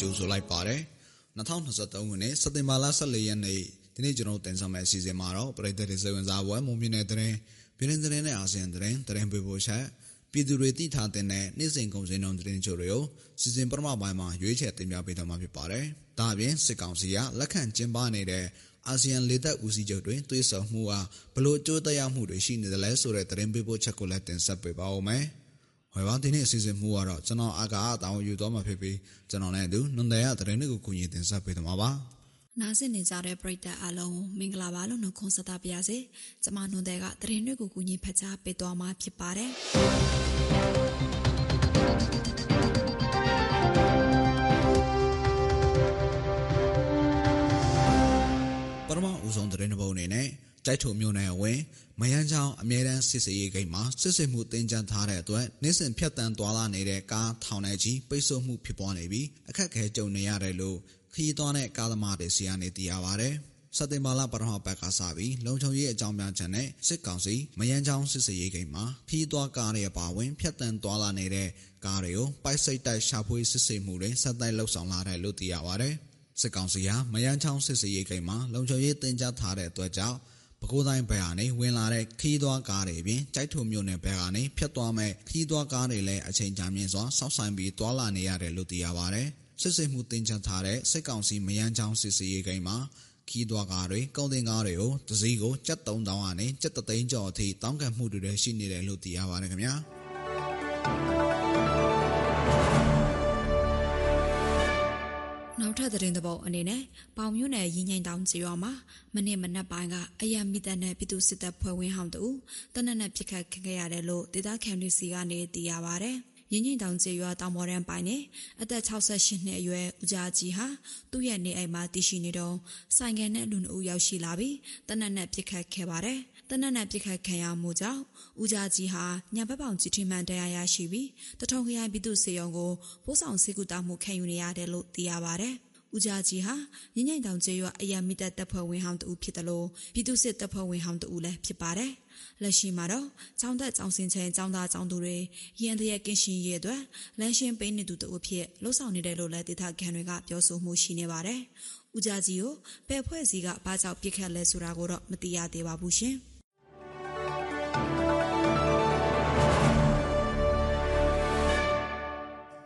ကြိုဆိုလိုက်ပါတယ်2023ခုနှစ်စက်တင်ဘာလ14ရက်နေ့ဒီနေ့ကျွန်တော်တင်ဆက်မယ့်အစီအစဉ်မှာတော့ပြည်သက်တွေစိတ်ဝင်စားပွဲမုံမြင့်တဲ့တဲ့ပြည်တွင်းသတင်းနဲ့အာဆီယံသတင်းသတင်းပေးပို့ချက်ပြည်သူတွေတည်ထားတဲ့နေ့စဉ်ကုန်စည်နှုန်းသတင်းချို့တွေကိုစီစဉ်ပထမပိုင်းမှာရွေးချယ်တင်ပြပေးသွားမှာဖြစ်ပါတယ်။ဒါအပြင်စစ်ကောင်စီကလက်ခံကျင်းပနေတဲ့အာဆီယံလေတပ်ဦးစီးချုပ်တွေတွေးဆောင်မှုဟာဘလို့အကျိုးတရားမှုတွေရှိနေတယ်လဲဆိုတဲ့သတင်းပေးပို့ချက်ကိုလည်းတင်ဆက်ပေးပါဦးမယ်။ ဟောပါဒီနေ့အစီအစဉ်မှုကတော့ကျွန်တော်အာကာအတောင်းယူသွားမှာဖြစ်ပြီးကျွန်တော်နဲ့အတူနွန်တယ်ရသတင်းတွေကိုကူညီတင်ဆက်ပေးသွားမှာပါ။နားဆင်နေကြတဲ့ပရိသတ်အားလုံးမင်္ဂလာပါလို့နှုတ်ခွန်းဆက်သပါရစေ။ကျွန်မနွန်တဲ့ကသတင်းတွေကိုကူညီဖတ်ကြားပေးသွားမှာဖြစ်ပါတယ်ပထမဦးဆုံးသတင်းတစ်ပုဒ်အနေနဲ့ တိုက်ထုံမြို့နယ်ဝင်မယန်းချောင်းအမြဲတမ်းစစ်စေးရေးဂိတ်မှာစစ်စစ်မှုတင်ကြံထားတဲ့အတွက်နေ့စဉ်ဖြတ်တန်းသွားလာနေတဲ့ကားထောင်ထဲကြီးပိတ်ဆို့မှုဖြစ်ပွားနေပြီးအခက်အခဲကြုံနေရတယ်လို့ခရီးသွားတဲ့ကားသမားတွေစီကနေသိရပါဗျ။စက်တင်ဘာလပထမပတ်ကစပြီးလုံခြုံရေးအကြောင်းပြချက်နဲ့စစ်ကောင်စီမယန်းချောင်းစစ်စေးရေးဂိတ်မှာခရီးသွားကားတွေအပါအဝင်ဖြတ်တန်းသွားလာနေတဲ့ကားတွေကိုပိုက်စိတ်တိုက်ရှာဖွေစစ်ဆေးမှုတွေဆက်တိုက်လှုပ်ဆောင်လာတယ်လို့သိရပါဗျ။စစ်ကောင်စီဟာမယန်းချောင်းစစ်စေးရေးဂိတ်မှာလုံခြုံရေးတင်ကြထားတဲ့အတွက်ကြောင့် ပဲခူးတိုင်းဘက်ကနေဝင်လာတဲ့ခီးသွွားကားတွေပြင်ကြိုက်ထုံမြို့နယ်ဘက်ကနေဖြတ်သွားမဲ့ခီးသွွားကားတွေလည်းအချိန်ကြာမြင့်စွာစောက်ဆိုင်ပြီးတွာလာနေရတယ်လို့သိရပါဗျ။စစ်စစ်မှုတင်ချထားတဲ့စစ်ကောင်စီမယန်းချောင်းစစ်စေးရေးကိန်းမှာခီးသွွားကားတွေကုန်တင်ကားတွေကိုတစည်းကိုကျပ်3000ကနေကျပ်3သိန်းကျော်အထိတောင်းခံမှုတွေရှိနေတယ်လို့သိရပါတယ်ခင်ဗျာ။ သတင်းသဘောအနေနဲ့ပေါင်မြို့နယ်ရင်းငိမ့်တောင်ကျေးရွာမှာမနေ့မနက်ပိုင်းကအယံမိသက်နဲ့ပြည်သူစစ်တပ်ဖွဲ့ဝင်ဟောင်းတူတနက်နဲ့ပြစ်ခတ်ခဲ့ရတယ်လို့ဒေသခံတွေစီကနေသိရပါဗျ။ရင်းငိမ့်တောင်ကျေးရွာတောင်ပေါ်ရန်ပိုင်းနဲ့အသက်68နှစ်အရွယ်ဦးကြားကြီးဟာသူ့ရဲ့နေအိမ်မှာတည်ရှိနေတော့ဆိုင်ငယ်နဲ့လူနှစ်ဦးရောက်ရှိလာပြီးတနက်နဲ့ပြစ်ခတ်ခဲ့ပါတယ်။တနက်နဲ့ပြစ်ခတ်ခံရမှုကြောင့်ဦးကြားကြီးဟာညာဘက်ပေါင်ကြီးထိမှန်တရားရရှိပြီးတထုံခရိုင်ပြည်သူ့စေယုံကိုပို့ဆောင်စေကူတာမှုခံယူနေရတယ်လို့သိရပါတယ်။ ဦးကြားကြီးဟာညညင်တောင်ကျေးရွာအယံမိသက်တပ်ဖွဲ့ဝင်ဟောင်းတူဖြစ်တယ်လို့ပြည်သူစစ်တပ်ဖွဲ့ဝင်ဟောင်းတူလည်းဖြစ်ပါတယ်။လက်ရှိမှာတော့ចောင်းသက်ចောင်းစင်ချင်းចောင်းသားចောင်းသူတွေရန်တရကင်းရှင်ရဲ့အတွက်လမ်းရှင်းပေးနေသူတို့အဖြစ်လှုပ်ဆောင်နေတယ်လို့လည်းဒေသခံတွေကပြောဆိုမှုရှိနေပါတယ်။ဦးကြားကြီးကိုဘယ်ဖွဲ့စည်းကဘာကြောင့်ပြစ်ခတ်လဲဆိုတာကိုတော့မသိရသေးပါဘူးရှင်။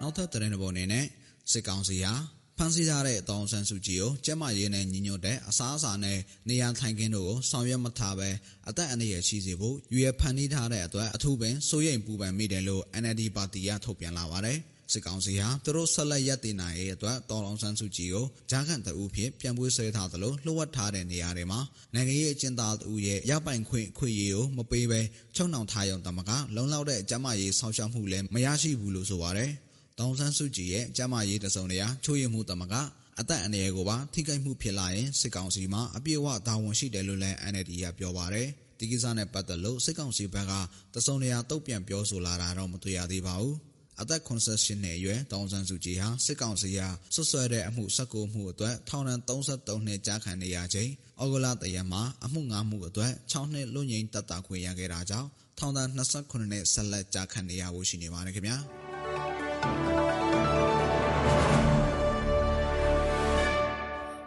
နောက်ထပ်သတင်းတစ်ပုဒ်အနေနဲ့စစ်ကောင်စီဟာ ဖန်ဆီးထားတဲ့အတောင်ဆန်းစုကြည်ကိုကျက်မရေးနဲ့ညီညွတ်တဲ့အစားအစာနဲ့နေရာထိုင်ခင်းတို့ကိုဆောင်ရွက်မထားပဲအသက်အန္တရာယ်ရှိစေဖို့ရွေဖန်တီးထားတဲ့အတွက်အထူးပင်စိုးရိမ်ပူပန်မိတယ်လို့ NLD ပါတီကထုတ်ပြန်လာပါတယ်။စစ်ကောင်စီဟာသူတို့ဆက်လက်ရပ်တည်နိုင်ရေးအတွက်တော်လောင်ဆန်းစုကြည်ကိုဂျာခန့်တအူဖြစ်ပြန်ပွေးဆွဲထားသလိုလှုပ်ဝက်ထားတဲ့နေရာတွေမှာနိုင်ငံရေးအကျဉ်းသားတအူရဲ့ရပိုင်ခွင့်ခွင့်ရေးကိုမပေးဘဲချုံနှောင်ထားရုံတမကလုံလောက်တဲ့အကြမ်းမရေးဆောက်ရှောက်မှုလည်းမရရှိဘူးလို့ဆိုပါတယ်။ ဒေါန်ဆန်းစုကြည်ရဲ့ကျမရေးတစုံတရာချိုးရမှုတမကအသက်အန္တရာယ်ကိုပါထိခိုက်မှုဖြစ်လာရင်စစ်ကောင်စီမှအပြည့်အဝတာဝန်ရှိတယ်လို့လည်း NLD ကပြောပါတယ်။ဒီကိစ္စနဲ့ပတ်သက်လို့စစ်ကောင်စီဘက်ကတစုံတရာတုံ့ပြန်ပြောဆိုလာတာတော့မတွေ့ရသေးပါဘူး။အသက်88နှစ်အရွယ်တောင်ဆန်းစုကြည်ဟာစစ်ကောင်စီကဆွဆွဲတဲ့အမှု19မှုအတွက်ထောင်ဒဏ်33နှစ်ကြာခံနေရချိန်ဩဂုတ်လတရမှာအမှု9မှုအတွက်6နှစ်လွတ်ငြိမ်းတပ်တာခွင့်ရခဲ့တာကြောင့်ထောင်ဒဏ်28နှစ်ဆက်လက်ကြာခံနေရဖို့ရှိနေပါတယ်ခင်ဗျာ။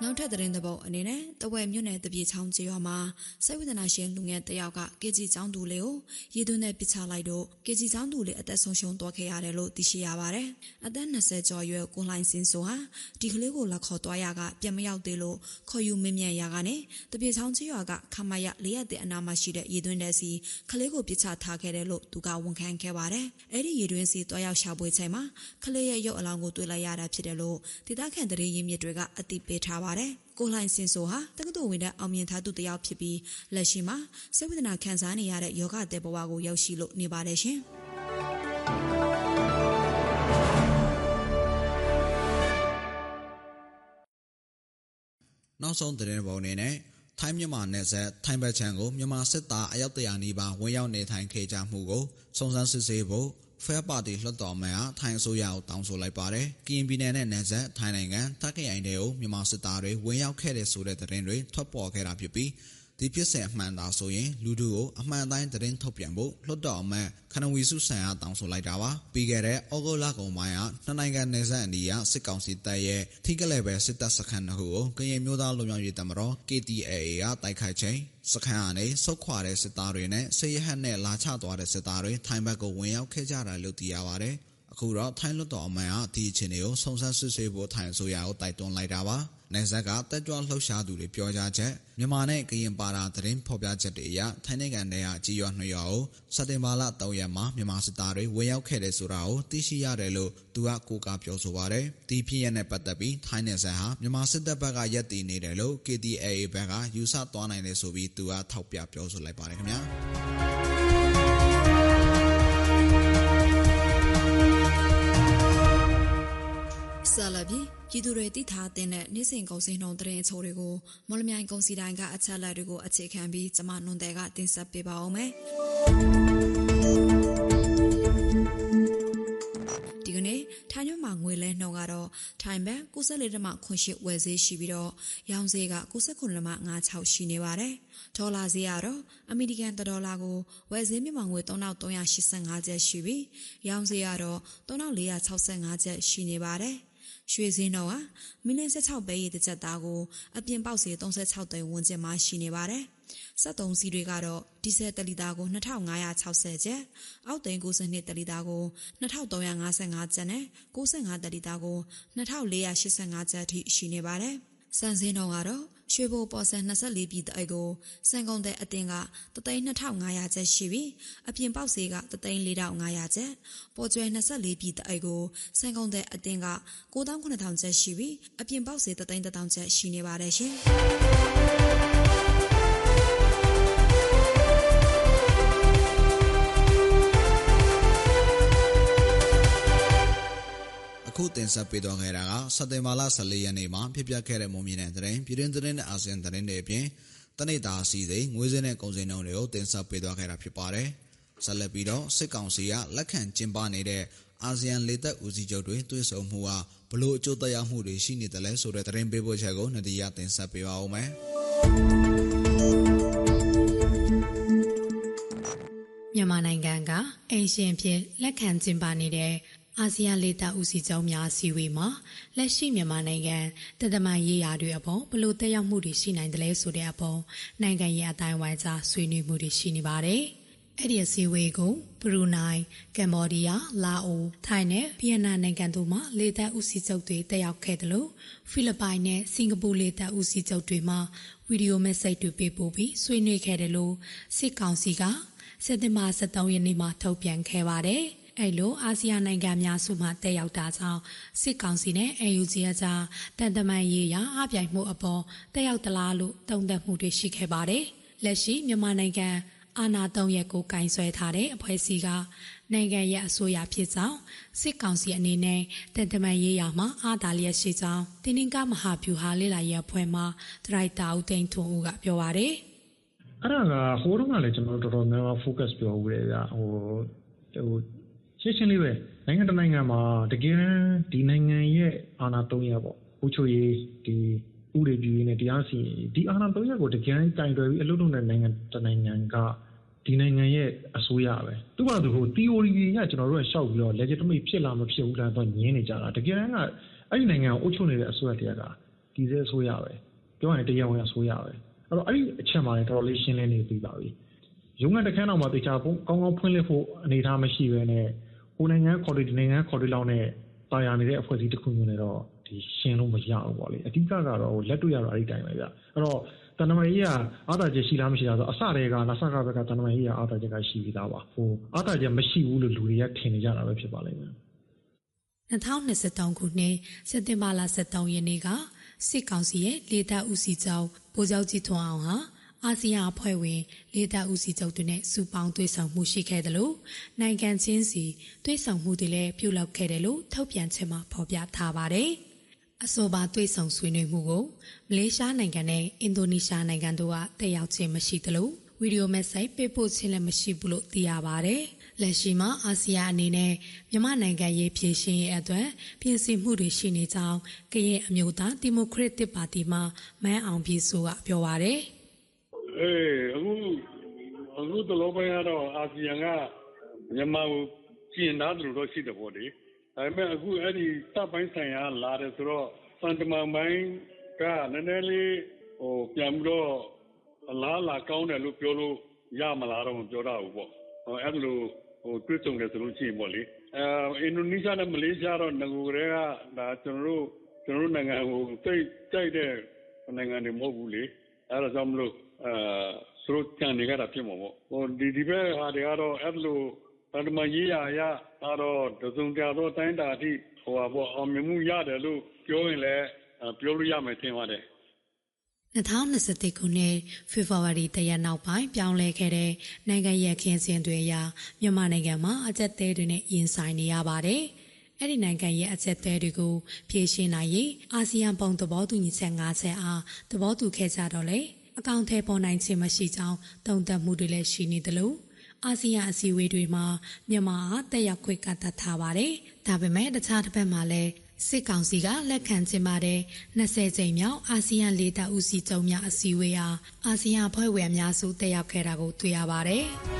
老。နောက်ထပ်သတင်းသဘောအနေနဲ့တဝဲမြို့နယ်တပြေချောင်းကျေးရွာမှာစိတ်ဝိဒနာရှင်လူငယ်တယောက်ကကေဂျီချောင်းသူလေးကိုရေသွင်းနဲ့ပစ်ချလိုက်တော့ကေဂျီချောင်းသူလေးအသက်ဆုံးရှုံးသွားခဲ့ရတယ်လို့သိရှိရပါတယ်။အသက်20ကျော်ရွယ်ကိုလှိုင်းစင်ဆိုဟာဒီကလေးကိုလက်ခေါ်သွားရကပြန်မရောက်သေးလို့ခေါ်ယူမင်းမြန်ရကနေတပြေချောင်းကျေးရွာကခမရလေးရက်တဲ့အနာမှာရှိတဲ့ရေသွင်းတဲ့စီကလေးကိုပစ်ချထားခဲ့တယ်လို့သူကဝန်ခံခဲ့ပါတယ်။အဲ့ဒီရေသွင်းစီတွားရောက်ရှာဖွေချိန်မှာကလေးရဲ့ရုပ်အလောင်းကိုတွေ့လိုက်ရတာဖြစ်တယ်လို့ဒေသခံတရေရင်းမြစ်တွေကအသိပေးထားပါတယ်။ကိုလှိုင်စင်ဆိုဟာတက္ကသိုလ်ဝင်တဲ့အောင်မြင်ထားသူတစ်ယောက်ဖြစ်ပြီးလက်ရှိမှာစိတ်ဝိဒနာခံစားနေရတဲ့ယောဂတဲ့ဘဝကိုရောက်ရှိလို့နေပါတယ်ရှင်။နောက်ဆုံးသတင်းပုံအနေနဲ့ထိုင်းမြန်မာနယ်စပ်ထိုင်းဘက်ခြမ်းကိုမြန်မာစစ်သားအယောက်တရာနီးပါးဝင်ရောက်နေထိုင်ခဲ့ကြမှုကိုစုံစမ်းစစ်ဆေးဖို့ ဖဲပါတီလွှတ်တော်မှန်အားထိုင်းအစိုးရကိုတောင်းဆိုလိုက်ပါတယ်။ကရင်ပြည်နယ်နဲ့နယ်စပ်ထိုင်းနိုင်ငံတက္ကရိုင်တွေကိုမြန်မာစစ်သားတွေဝင်ရောက်ခဲ့တဲ့ဆိုတဲ့သတင်းတွေထွက်ပေါ်ခဲ့တာဖြစ်ပြီးတ ဒီဖြစ်စဉ်အမှန်သာဆိုရင်လူတို့ကိုအမှန်တိုင်းသတင်းထုတ်ပြန်ဖို့လွှတ်တော်အမတ်ခနဝီစုဆန်အားတောင်းဆိုလိုက်တာပါပြီးခဲ့တဲ့ဩဂုတ်လကုန်ပိုင်းကနှစ်နိုင်ငံနယ်စပ်အနီးကစစ်ကောင်စီတပ်ရဲ့ထိကလည်းပဲစစ်တပ်စခန်းတစ်ခုကိုကရင်မျိုးသားလူမျိုးရေးတမတော် KTAA ကတိုက်ခိုက်ချိန်စခန်းကနေဆုတ်ခွာတဲ့စစ်သားတွေနဲ့ဆေးရဟတ်နဲ့လာချသွားတဲ့စစ်သားတွေထိုင်းဘက်ကိုဝင်ရောက်ခဲ့ကြတာလို့သိရပါတယ်အခုတော့ထိုင်းလွတ်တော်အမန်ကဒီအခြေအနေကိုစုံစမ်းစစ်ဆေးဖို့ထိုင်းအစိုးရကိုတိုက်တွန်းလိုက်တာပါ။ နိုင်ဇက်ကတက်ကြွလှုပ်ရှားသူတွေပြောကြားချက်မြန်မာနဲ့ကရင်ပါတာသတင်းဖော်ပြချက်တွေအရထိုင်းနိုင်ငံထဲကကြီးရွာနှစ်ရွာကိုစက်တင်ဘာလ3ရက်မှာမြန်မာစစ်သားတွေဝင်ရောက်ခဲ့တယ်ဆိုတာကိုသိရှိရတယ်လို့သူကကိုးကားပြောဆိုပါတယ်။ဒီဖြစ်ရပ်နဲ့ပတ်သက်ပြီးထိုင်းနယ်စပ်ဟာမြန်မာစစ်တပ်ဘက်ကရက်တည်နေတယ်လို့ KTAA ဘက်ကယူဆသွားနိုင်တယ်ဆိုပြီးသူကထောက်ပြပြောဆိုလိုက်ပါတယ်ခင်ဗျာ။ ဆလဘီပြည်သူတွေတိထားတဲ့နေ့စဉ်ကုန်စည်နှုန်းတရင်ချိုးတွေကိုမော်လမြိုင်ကုန်စည်တိုင်းကအချက်လက်တွေကိုအခြေခံပြီးကျမနွန်တဲ့ကတင်ဆက်ပေးပါအောင်မယ်ဒီကနေ့ထိုင်းမြန်မာငွေလဲနှုန်းကတော့ထိုင်းဘတ်94လက်မှခွန်ရှိဝယ်ဈေးရှိပြီးတော့ရောင်းဈေးက69လက်မှ56ရှိနေပါတယ်ဒေါ်လာဈေးကတော့အမေရိကန်ဒေါ်လာကိုဝယ်ဈေးမြန်မာငွေ3385ကျပ်ရှိပြီးရောင်းဈေးကတော့3465ကျပ်ရှိနေပါတယ် ရွှေစင်းတော့ကမီလ16ပဲရည်တစ်ချက်သားကိုအပြင်ပေါက်စီ36သိန်းဝန်းကျင်မှာရှိနေပါတယ်။စက်သုံးစီတွေကတော့ဒီဇယ်တလီတာကို2560ကျပ်၊အောက်သိန်း92တလီတာကို2355ကျပ်နဲ့65တလီတာကို2485ကျပ်ထိရှိနေပါတယ်။စံစင်းတော့ကတော့ ရွှေဘိုပေါ်ဆန်24ပြည်တအိတ်ကိုစံကုန်တဲ့အတင်က32500ကျပ်ရှိပြီးအပြင်ပေါက်စီက34500ကျပ်ပေါ်ကျွဲ24ပြည်တအိတ်ကိုစံကုန်တဲ့အတင်က9800ကျပ်ရှိပြီးအပြင်ပေါက်စီ31000ကျပ်ရှိနေပါတယ်ရှင် တင်ဆက်ပေးသွားခဲ့တာကစက်တင်ဘာလ14ရက်နေ့မှာဖြစ်ပျက်ခဲ့တဲ့မုံမြင့်တဲ့သတင်းပြည်တွင်းသတင်းနဲ့အာဆီယံသတင်းတွေအပြင်တနိတာစီစိန်ငွေစင်းနဲ့ကုန်စည်နှုန်းတွေကိုတင်ဆက်ပေးသွားခဲ့တာဖြစ်ပါတယ်။ဆက်လက်ပြီးတော့စစ်ကောင်စီကလက်ခံကျင်းပနေတဲ့အာဆီယံလေတပ်ဦးစီးချုပ်တွေတွေ့ဆုံမှုဟာဘလို့အကျိုးသက်ရောက်မှုတွေရှိနေတယ်လဲဆိုတဲ့သတင်းပေးပို့ချက်ကိုနဒီယာတင်ဆက်ပေးပါဦးမယ်။မြန်မာနိုင်ငံကအိမ်ရှင်ဖြစ်လက်ခံကျင်းပနေတဲ့ အာဆီယံလေတပ်ဦးစီးချုပ်များအစည်းအဝေးမှာလက်ရှိမြန်မာနိုင်ငံတသမန်ရေးရာတွေအပေါ်ဘလို့တက်ရောက်မှုတွေရှိနိုင်တယ်လဲဆိုတဲ့အပေါ်နိုင်ငံရေးအတိုင်းဝိုင်းကြားဆွေးနွေးမှုတွေရှိနေပါတယ်။အဲ့ဒီအစည်းအဝေးကိုဘရူနိုင်း၊ကမ္ဘောဒီးယား၊လာအို၊ထိုင်းနဲ့ဗီယက်နမ်နိုင်ငံတို့မှလေတပ်ဦးစီးချုပ်တွေတက်ရောက်ခဲ့တယ်လို့ဖိလစ်ပိုင်နဲ့စင်ကာပူလေတပ်ဦးစီးချုပ်တွေမှဗီဒီယိုမက်ဆေ့တွေပေးပို့ပြီးဆွေးနွေးခဲ့တယ်လို့စစ်ကောင်စီကစက်တင်ဘာ23ရက်နေ့မှာထုတ်ပြန်ခဲ့ပါတယ်။ အဲ့လိုအာဆီယံနိုင်ငံများစုမှတက်ရောက်တာကြောင့်စစ်ကောင်စီနဲ့ AUG အကြားတန်တမန်ရေးရာအပြိုင်မှုအပေါ်တက်ရောက်သလားလို့တုံ့တက်မှုတွေရှိခဲ့ပါတယ်။လက်ရှိမြန်မာနိုင်ငံအာဏာသုံးရက်ကိုကင်ဆယ်ထားတဲ့အဖွဲ့အစည်းကနိုင်ငံရဲ့အစိုးရဖြစ်ကြောင်းစစ်ကောင်စီအနေနဲ့တန်တမန်ရေးရာမှာအာသာလျက်ရှိကြောင်းတင်းနှင်းကမဟာဗျူဟာလေးလာရဲ့အဖွဲ့မှဒရိုက်တာဦးသိန်းထွန်းဦးကပြောပါတယ်။အဲ့ဒါကဟိုတုန်းကလည်းကျွန်တော်တို့တော်တော်များများ focus ပြောဦးတယ်ဗျဟိုဟို ရှင်းရှင်းလေးပဲနိုင်ငံတစ်နိုင်ငံမှာတကယ်ဒီနိုင်ငံရဲ့အာဏာသုံးရပေါ့ဥချိုရေးဒီဥတွေပြည်နဲ့တရားစီရင်ဒီအာဏာသုံးရကိုတကယ်တိုင်တွယ်ပြီးအလုပ်လုပ်တဲ့နိုင်ငံတစ်နိုင်ငံကဒီနိုင်ငံရဲ့အစိုးရပဲသူ့ဘာသူဟို theory တွေကကျွန်တော်တို့ကရှောက်ပြီးတော့ legitimate ဖြစ်လာမဖြစ်ဘူးလားတော့ညင်းနေကြတာတကယ်တမ်းကအဲ့ဒီနိုင်ငံကိုအုပ်ချုပ်နေတဲ့အစိုးရတရားကဒီစဲအစိုးရပဲပြောရင်တရားဝင်အစိုးရပဲအဲ့တော့အဲ့ဒီအချက်မှလည်းတော်တော်လေးရှင်းလင်းနေပြီပါပြီရုံးကတခန်းတော်မှာတေချာကောင်းကောင်းဖွင့်လှစ်ဖို့အနေအထားမရှိဘဲနဲ့ ဟိုနိုင်ငံခေါ်တွေဒီနိုင်ငံခေါ်တွေလောက်နဲ့တာယာနေတဲ့အဖွဲ့အစည်းတစ်ခုမျိုးနဲ့တော့ဒီရှင်းလို့မရဘူးပေါ့လေအဓိကကတော့လက်တွေ့ရတော့အဲ့ဒီတိုင်းပဲဗျအဲ့တော့တန်တမာရေးကအာသာချက်ရှိလားမရှိလားဆိုအစတည်းကလာစကဘက်ကတန်တမာရေးကအာသာချက်ကရှိပြီးသားပါဟိုအာသာချက်မရှိဘူးလို့လူတွေကထင်နေကြတာပဲဖြစ်ပါလိမ့်မယ်2023ခုနှစ်စက်တင်ဘာလ23ရက်နေ့ကစစ်ကောင်စီရဲ့လေတပ်ဦးစီးချုပ်ဗိုလ်ချုပ်ကြီးထွန်းအောင်ဟာ အာဆီယံအဖွဲ့ဝင်လေတပ်ဦးစီးချုပ်တွေနဲ့စူပေါင်းတွေ့ဆုံမှုရှိခဲ့တယ်လို့နိုင်ငံချင်းစီတွေ့ဆုံမှုတွေလည်းပြုလုပ်ခဲ့တယ်လို့ထုတ်ပြန်ချက်မှာဖော်ပြထားပါတယ်။အဆိုပါတွေ့ဆုံဆွေးနွေးမှုကိုမလေးရှားနိုင်ငံနဲ့အင်ဒိုနီးရှားနိုင်ငံတို့ကတက်ရောက်ခြင်းမရှိသလိုဗီဒီယိုမက်ဆေ့ပေးပို့ခြင်းလည်းမရှိဘူးလို့သိရပါတယ်။လက်ရှိမှာအာဆီယံအနေနဲ့မြန်မာနိုင်ငံရေးဖြည့်ရှင်ရဲ့အတွက်ပြင်ဆင်မှုတွေရှိနေကြောင်းကရင်အမျိုးသားဒီမိုကရက်တစ်ပါတီမှမန်းအောင်ပြည်စိုးကပြောပါရယ်။ အေးအခုအခုတလောပိုင်းကတော့အာဆီယံကမြန်မာကိုကျင်သားတယ်လို့တော့ရှိတယ်ပေါ့လေဒါပေမဲ့အခုအဲ့ဒီတပ်ပိုင်းဆိုင်ရာလာတယ်ဆိုတော့စံတမန်ပိုင်းကနည်းနည်းလေးဟိုပြန်ပြီးတော့အလားလာကောင်းတယ်လို့ပြောလို့ရမလားတော့မပြောတော့ဘူးပေါ့ဟိုအဲ့လိုဟိုတွေ့ဆုံတယ်ဆိုလို့ရှိရင်ပေါ့လေအဲအင်ဒိုနီးရှားနဲ့မလေးရှားတော့ငကိုကလေးကဒါကျွန်တော်တို့ကျွန်တော်တို့နိုင်ငံကိုစိတ်ကြိုက်တဲ့နိုင်ငံတွေမဟုတ်ဘူးလေ အဲ့ဒါကြောင့်မလို့အဲသူတို့ကြံနေကြတာဖြစ်မှာပေါ့ဟိုဒီဒီဘက်ဟာတွေကတော့အဲ့လိုတမန်ရေးရရတော့တစုံတရာတော့တိုင်းတာအထိဟိုပါပေါ့အောင်မြင်မှုရတယ်လို့ပြောရင်လည်းပြောလို့ရမယ်ထင်ပါတယ်2021ခုနှစ်ဖေဖော်ဝါရီတရက်နောက်ပိုင်းပြောင်းလဲခဲ့တဲ့နိုင်ငံရဲ့ခင်းစဉ်တွေအရမြန်မာနိုင်ငံမှာအကြက်သေးတွေနဲ့ရင်ဆိုင်နေရပါတယ်။ အဲ့ဒီနိုင်ငံရဲ့အကြက်သေးတွေကိုဖြေရှင်းနိုင်ရေးအာဆီယံပုံသဘောတူညီချက်၅ချက်အားသဘောတူခဲ့ကြတော့လေအကောင့်ထဲပေါ်နိုင်ခြင်းမရှိကြောင်းတုံ့တက်မှုတွေလည်းရှိနေသလိုအာဆီယံအစည်းအဝေးတွေမှာမြန်မာအားတက်ရောက်ခွင့်ကန့်သတ်ထားပါတယ်။ဒါပေမဲ့တခြားတစ်ဖက်မှာလည်းစစ်ကောင်စီကလက်ခံကျင်းပတဲ့20ကြိမ်မြောက်အာဆီယံလေတပ်ဦးစီးချုပ်များအစည်းအဝေးဟာအာဆီယံအဖွဲ့ဝင်အများစုတက်ရောက်ခဲ့တာကိုတွေ့ရပါတယ်။